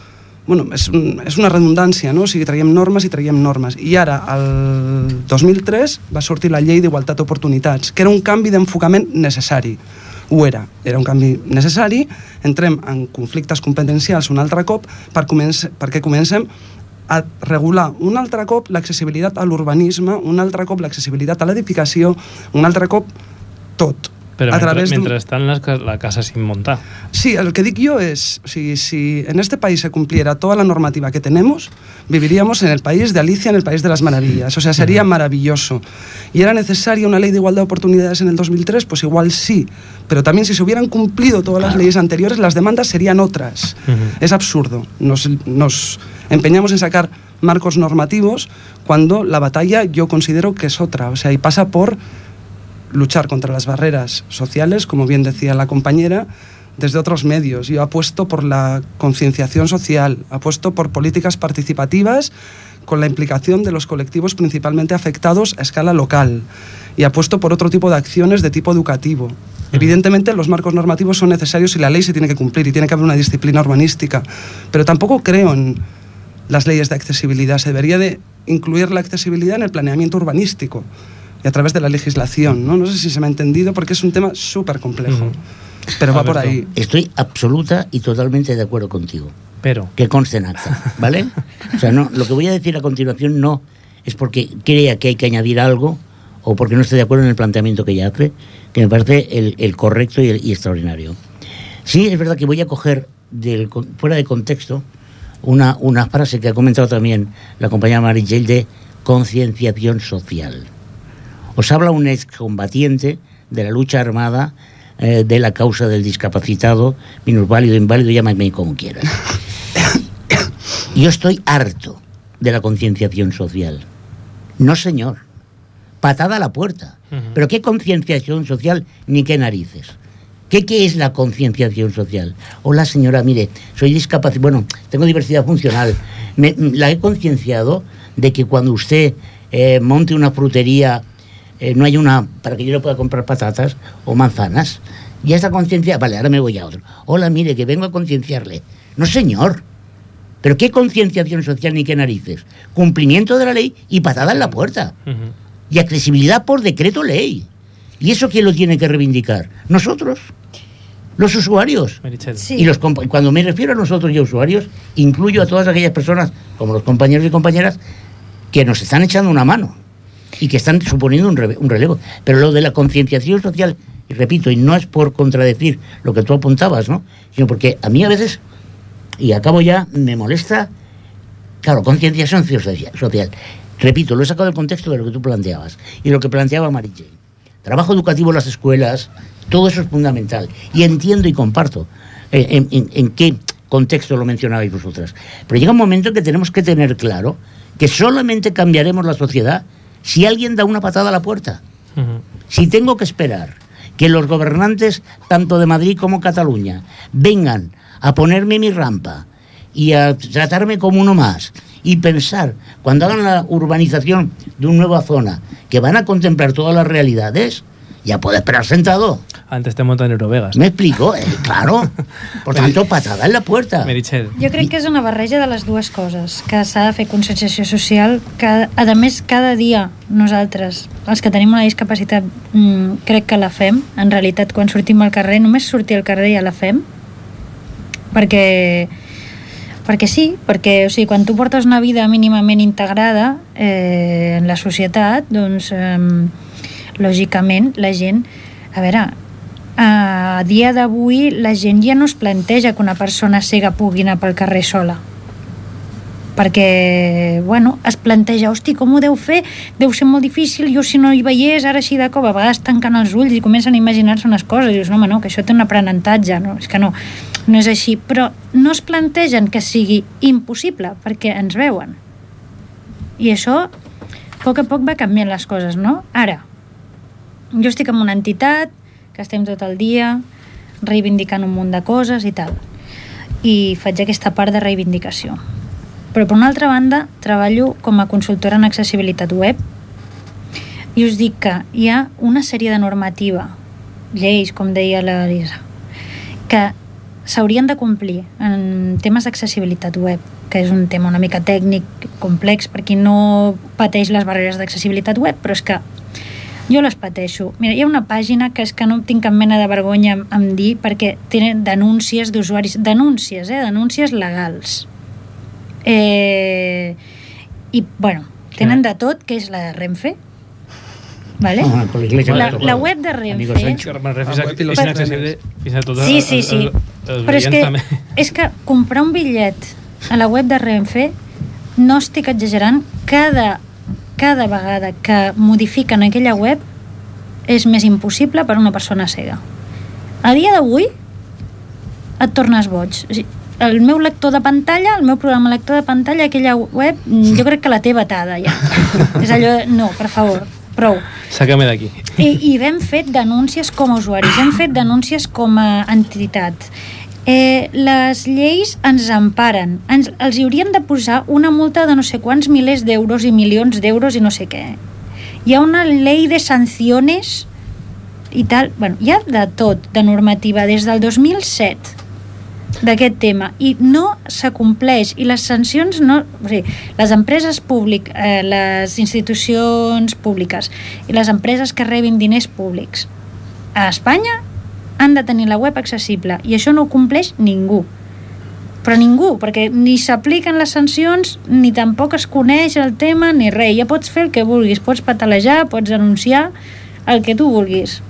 H: bueno, és, un, és una redundància, no? O sigui, traiem normes i traiem normes. I ara, el 2003, va sortir la llei d'igualtat d'oportunitats, que era un canvi d'enfocament necessari. Ho era, era un canvi necessari, entrem en conflictes competencials un altre cop per començ, perquè comencem a regular un altre cop l'accessibilitat a l'urbanisme, un altre cop l'accessibilitat a l'edificació, un altre cop tot.
F: Pero
H: a
F: mientras,
H: través
F: están las, ca- la casa sin montar.
H: Sí, el que dic yo es, o sigui, si en este país se cumpliera toda la normativa que tenemos, viviríamos en el país de Alicia, en el país de las maravillas. O sea, sería maravilloso. ¿Y era necesaria una ley de igualdad de oportunidades en el 2003? Pues igual sí. Pero también si se hubieran cumplido todas las leyes anteriores, las demandas serían otras. Es absurdo. Nos, nos empeñamos en sacar marcos normativos cuando la batalla yo considero que es otra. O sea, y pasa por luchar contra las barreras sociales, como bien decía la compañera, desde otros medios. Yo apuesto por la concienciación social, apuesto por políticas participativas con la implicación de los colectivos principalmente afectados a escala local y apuesto por otro tipo de acciones de tipo educativo. Evidentemente los marcos normativos son necesarios y la ley se tiene que cumplir y tiene que haber una disciplina urbanística, pero tampoco creo en las leyes de accesibilidad. Se debería de incluir la accesibilidad en el planeamiento urbanístico y a través de la legislación. No, no sé si se me ha entendido porque es un tema súper complejo, pero va por ahí.
I: Estoy absoluta y totalmente de acuerdo contigo.
F: Pero.
I: Que conste en acta, ¿vale? O sea, no, lo que voy a decir a continuación no es porque crea que hay que añadir algo o porque no esté de acuerdo en el planteamiento que ella hace, que me parece el, el correcto y, el- y extraordinario. Sí, es verdad que voy a coger del, con- fuera de contexto una, una frase que ha comentado también la compañera Marigel de concienciación social. Os habla un excombatiente de la lucha armada eh, de la causa del discapacitado, minusválido, inválido, llámame como quieras. Yo estoy harto de la concienciación social. No, señor. Patada a la puerta. Pero ¿qué concienciación social ni qué narices? ¿Qué, qué es la concienciación social? Hola, señora, mire, soy discapacitado. Bueno, tengo diversidad funcional. Me- la he concienciado de que cuando usted eh, monte una frutería, eh, no hay una para que yo le pueda comprar patatas o manzanas. Y esa conciencia, vale, ahora me voy a otro. Hola, mire, que vengo a concienciarle. No, señor. ¿Pero qué concienciación social ni qué narices? Cumplimiento de la ley y patada en la puerta. Y accesibilidad por decreto ley. ¿Y eso quién lo tiene que reivindicar? Nosotros, los usuarios.
F: Meritxell.
I: Y los cuando me refiero a nosotros y a usuarios, incluyo a todas aquellas personas, como los compañeros y compañeras, que nos están echando una mano y que están suponiendo un, reve- un relevo. Pero lo de la concienciación social, y repito, y no es por contradecir lo que tú apuntabas, ¿no? Sino porque a mí a veces, y acabo ya, me molesta, claro, concienciación social. Repito, lo he sacado del contexto de lo que tú planteabas y lo que planteaba Mary Jane. Trabajo educativo en las escuelas, todo eso es fundamental. Y entiendo y comparto eh, en, en- en qué contexto lo mencionabais vosotras. Pero llega un momento en que tenemos que tener claro que solamente cambiaremos la sociedad si alguien da una patada a la puerta. Si tengo que esperar que los gobernantes, tanto de Madrid como Cataluña, vengan a ponerme mi rampa y a tratarme como uno más y pensar, cuando hagan la urbanización de una nueva zona, que van a contemplar todas las realidades, ya puedo esperar sentado.
F: Antes te montan Eurovegas.
I: ¿Me explico? Eh, claro. Por tanto, patada en la puerta.
F: Meritxell.
C: Jo crec que és una barreja de les dues coses, que s'ha de fer conscienciació social, que a més cada dia nosaltres, els que tenim una discapacitat, mm, crec que la fem, en realitat quan sortim al carrer, només sortir al carrer ja la fem, perquè perquè sí, perquè o sigui, quan tu portes una vida mínimament integrada eh, en la societat, doncs eh, lògicament la gent, a veure, a dia d'avui la gent ja no es planteja que una persona cega pugui anar pel carrer sola. perquè, bueno, es planteja, hosti, com ho deu fer? Deu ser molt difícil, jo si no hi veiés, ara així de cop, a vegades tanquen els ulls i comencen a imaginar-se unes coses, i dius, no, home, no, que això té un aprenentatge, no, és que no, no és així, però no es plantegen que sigui impossible, perquè ens veuen. I això, a poc a poc va canviant les coses, no? Ara, jo estic en una entitat que estem tot el dia reivindicant un munt de coses i tal, i faig aquesta part de reivindicació. Però per una altra banda treballo com a consultora en accessibilitat web. I us dic que hi ha una sèrie de normativa, lleis, com deia la Lisa, que s'haurien de complir en temes d'accessibilitat web, que és un tema una mica tècnic, complex, per qui no pateix les barreres d'accessibilitat web, però és que jo les pateixo. Mira, hi ha una pàgina que és que no tinc cap mena de vergonya en dir perquè tenen denúncies d'usuaris, denúncies, eh? denúncies legals Eh, I, bueno, tenen de tot, que és la de Renfe, ¿vale?
I: Ah, la
C: la, web de Renfe... Sí, sí, sí. Però és que, és que comprar un bitllet a la web de Renfe, no estic exagerant, cada, cada vegada que modifiquen aquella web és més impossible per a una persona cega. A dia d'avui et tornes boig. El meu lector de pantalla, el meu programa lector de pantalla, aquella web, jo crec que la té vetada ja. és allò, no, per favor, prou.
F: Sácame d'aquí.
C: I, I hem fet denúncies com a usuaris, hem fet denúncies com a entitat. Eh, les lleis ens emparen. Ens, els hi haurien de posar una multa de no sé quants milers d'euros i milions d'euros i no sé què. Hi ha una llei de sanciones i tal. Bueno, hi ha de tot, de normativa, des del 2007 d'aquest tema i no s'acompleix i les sancions no... O sigui, les empreses públiques, eh, les institucions públiques i les empreses que rebin diners públics a Espanya han de tenir la web accessible. I això no ho compleix ningú. Però ningú, perquè ni s'apliquen les sancions ni tampoc es coneix el tema ni res, ja pots fer el que vulguis. Pots patalejar, pots anunciar el que tu vulguis.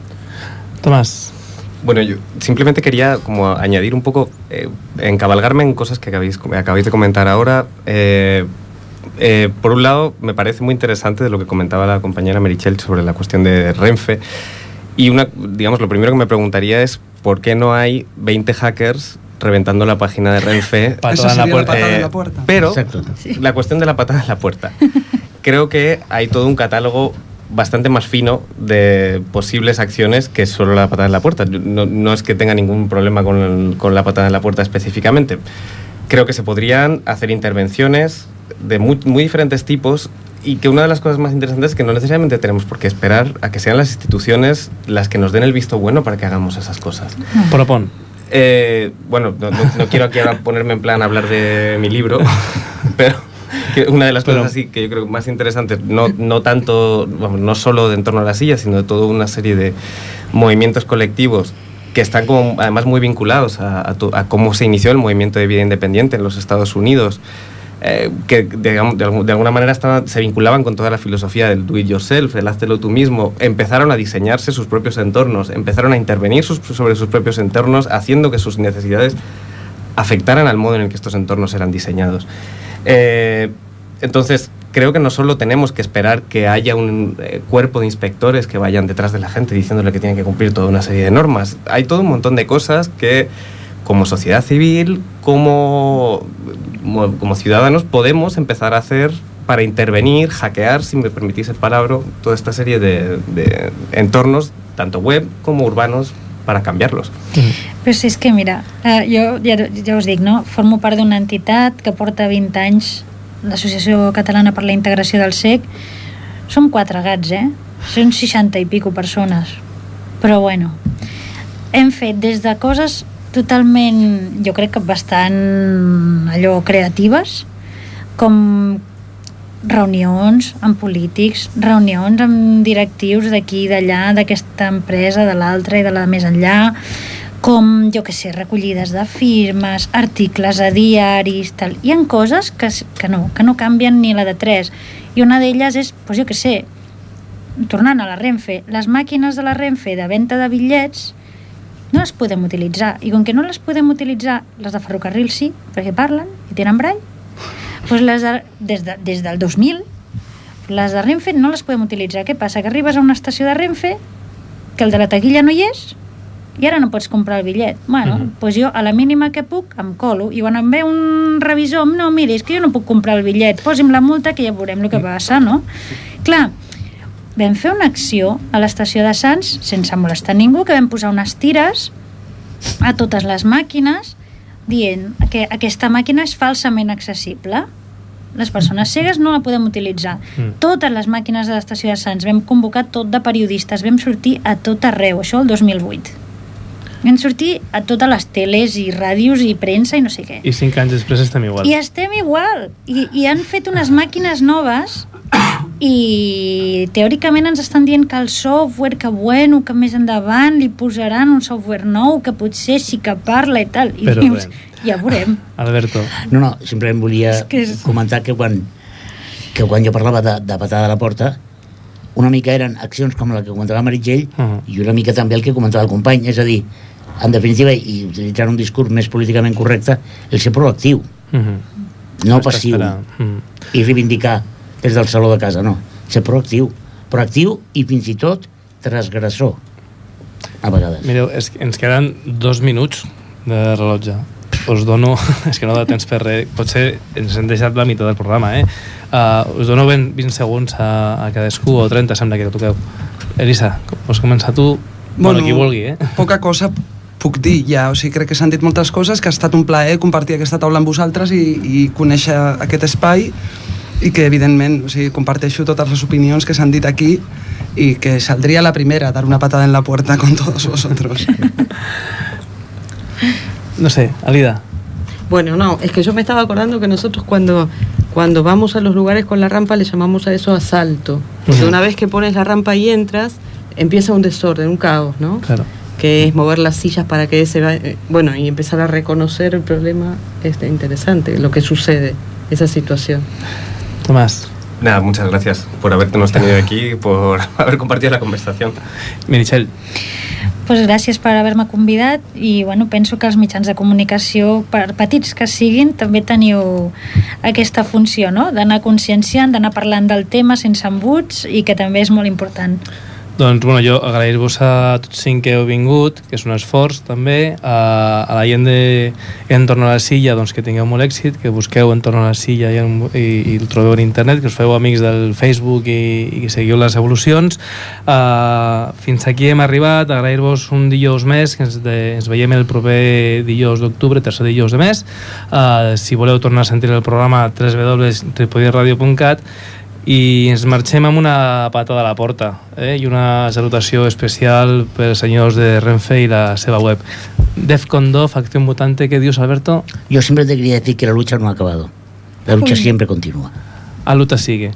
F: Tomás,
J: Bueno, yo simplemente quería como añadir un poco, eh, encabalgarme en cosas que acabáis, acabáis de comentar ahora. Eh, eh, por un lado, me parece muy interesante de lo que comentaba la compañera Merichel sobre la cuestión de Renfe. Y una, digamos, lo primero que me preguntaría es por qué no hay 20 hackers reventando la página de Renfe.
F: Patada en la
H: sería
F: puerta.
H: patada en
J: Eh,
H: la puerta.
J: Pero
I: Exacto.
J: la cuestión de la patada en la puerta. Creo que hay todo un catálogo bastante más fino de posibles acciones que solo la patada en la puerta. No, no es que tenga ningún problema con, el- con la patada en la puerta específicamente. Creo que se podrían hacer intervenciones de muy, muy diferentes tipos y que una de las cosas más interesantes es que no necesariamente tenemos por qué esperar a que sean las instituciones las que nos den el visto bueno para que hagamos esas cosas.
F: propon.
J: Eh, bueno, no, no- no quiero aquí ahora ponerme en plan a hablar de mi libro, pero una de las
F: Pero-
J: cosas así que yo creo más interesantes, no, no tanto, vamos, no solo de en torno a la silla, sino de toda una serie de movimientos colectivos que están como además muy vinculados a, a to- a cómo se inició el movimiento de vida independiente en los Estados Unidos, eh, que de, algu- de alguna manera estaban- se vinculaban con toda la filosofía del do it yourself, el háztelo tú mismo, empezaron a diseñarse sus propios entornos, empezaron a intervenir sobre sus propios entornos, haciendo que sus necesidades afectaran al modo en el que estos entornos eran diseñados. Eh, entonces, creo que no solo tenemos que esperar que haya un eh, cuerpo de inspectores que vayan detrás de la gente diciéndole que tiene que cumplir toda una serie de normas. Hay todo un montón de cosas que como sociedad civil, como, como, como ciudadanos, podemos empezar a hacer para intervenir, hackear, si me permitís el palabra, toda esta serie de, de entornos, tanto web como urbanos, para cambiarlos.
C: Però si és que, mira, eh, jo ja, ja us dic, no? formo part d'una entitat que porta 20 anys, l'Associació Catalana per la Integració del SEC. Som quatre gats, eh? Són 60 i pico persones. Però bueno, hem fet des de coses totalment, jo crec que bastant allò creatives, com reunions amb polítics, reunions amb directius d'aquí i d'allà, d'aquesta empresa, de l'altra i de la més enllà, com, jo que sé, recollides de firmes, articles a diaris, tal. Hi han coses que, que no, que no canvien ni la de tres. I una d'elles és, doncs jo que sé, tornant a la Renfe, les màquines de la Renfe de venda de bitllets no les podem utilitzar. I com que no les podem utilitzar, les de ferrocarril sí, perquè parlen i tenen brall, Pues les de, des, de, des del 2000, les de Renfe no les podem utilitzar. Què passa? Que arribes a una estació de Renfe, que el de la taquilla no hi és, i ara no pots comprar el bitllet. Bueno,
F: Mhm.
C: doncs jo a la mínima que puc em colo i quan em ve un revisor, no, miri, és que jo no puc comprar el bitllet, posi'm la multa que ja veurem el que passa, no? Clar, vam fer una acció a l'estació de Sants sense molestar ningú, que vam posar unes tires a totes les màquines dient que aquesta màquina és falsament accessible les persones cegues no la podem utilitzar.
F: Mm.
C: Totes les màquines de l'estació de Sants vam convocar tot de periodistes, vam sortir a tot arreu, això el 2008. Vam sortir a totes les teles i ràdios i premsa i no sé què.
F: I cinc anys després estem igual.
C: I estem igual. I, I han fet unes màquines noves i teòricament ens estan dient que el software, que bueno, que més endavant li posaran un software nou que potser sí que parla i tal. I
F: Però
C: dius,
F: bé.
C: ja veurem.
F: Alberto.
I: No, no, simplement volia
C: És que és-
I: comentar que quan, que quan jo parlava de, de patada a la porta, una mica eren accions com la que comentava Meritxell
F: Uh -huh.
I: i una mica també el que comentava el company, és a dir, en definitiva, i utilitzant un discurs més políticament correcte, el ser proactiu,
F: Uh -huh.
I: no passiu,
F: Uh -huh.
I: i reivindicar des del saló de casa, no. Ser proactiu. Proactiu i fins i tot transgressor, a vegades.
F: Mireu, és que ens queden dos minuts de rellotge. Us dono... És que no de temps per res. Potser ens hem deixat la meitat del programa, eh? Uh, us dono 20, 20 segons a, a cadascú, o 30, sembla que toqueu. Elisa, vols començar tu? Bueno, qui vulgui, eh?
H: Poca cosa puc dir ja, o sigui, crec que s'han dit moltes coses, que ha estat un plaer compartir aquesta taula amb vosaltres i, i conèixer aquest espai i que evidentment o sigui, comparteixo totes les opinions que s'han dit aquí i que saldría la primera a dar una patada en la puerta con todos vosotros.
F: No sé, Alida.
K: Bueno, no, es que yo me estaba acordando que nosotros cuando, cuando vamos a los lugares con la rampa le llamamos a eso asalto. Porque
F: Ujú.
K: una vez que pones la rampa y entras, empieza un desorden, un caos, ¿no?
F: Claro.
K: Que es mover las sillas para que ese... va- eh, Bueno, y empezar a reconocer el problema este, interesante, lo que sucede, esa situación.
F: Tomás.
J: Nada, muchas gracias por habernos tenido aquí, por haber compartido la conversación.
F: Meritxell.
C: pues gràcies per haver-me convidat i bueno, penso que els mitjans de comunicació, per petits que siguin, també teniu aquesta funció, no? d'anar conscienciant, d'anar parlant del tema sense embuts i que també és molt important.
F: Doncs, bueno, jo agrair-vos a tots cinc que heu vingut, que és un esforç també, a, a la gent de Entorn a la Silla, doncs que tingueu molt èxit, que busqueu Entorn a la Silla i, i, i el trobeu en internet, que us feu amics del Facebook i, i que seguiu les evolucions. Uh, fins aquí hem arribat, agrair-vos un dijous més, que ens, de, ens veiem el proper dijous d'octubre, tercer dijous de mes. Uh, si voleu tornar a sentir el programa www.ripollerradio.cat i ens marxem amb una patada a la porta eh? i una salutació especial per als senyors de Renfe i la seva web. Defcon 2, Facción Mutante, ¿qué dios, Alberto?
I: Yo siempre te quería decir que la lucha no ha acabado. La lucha siempre continúa.
F: A luta sigue.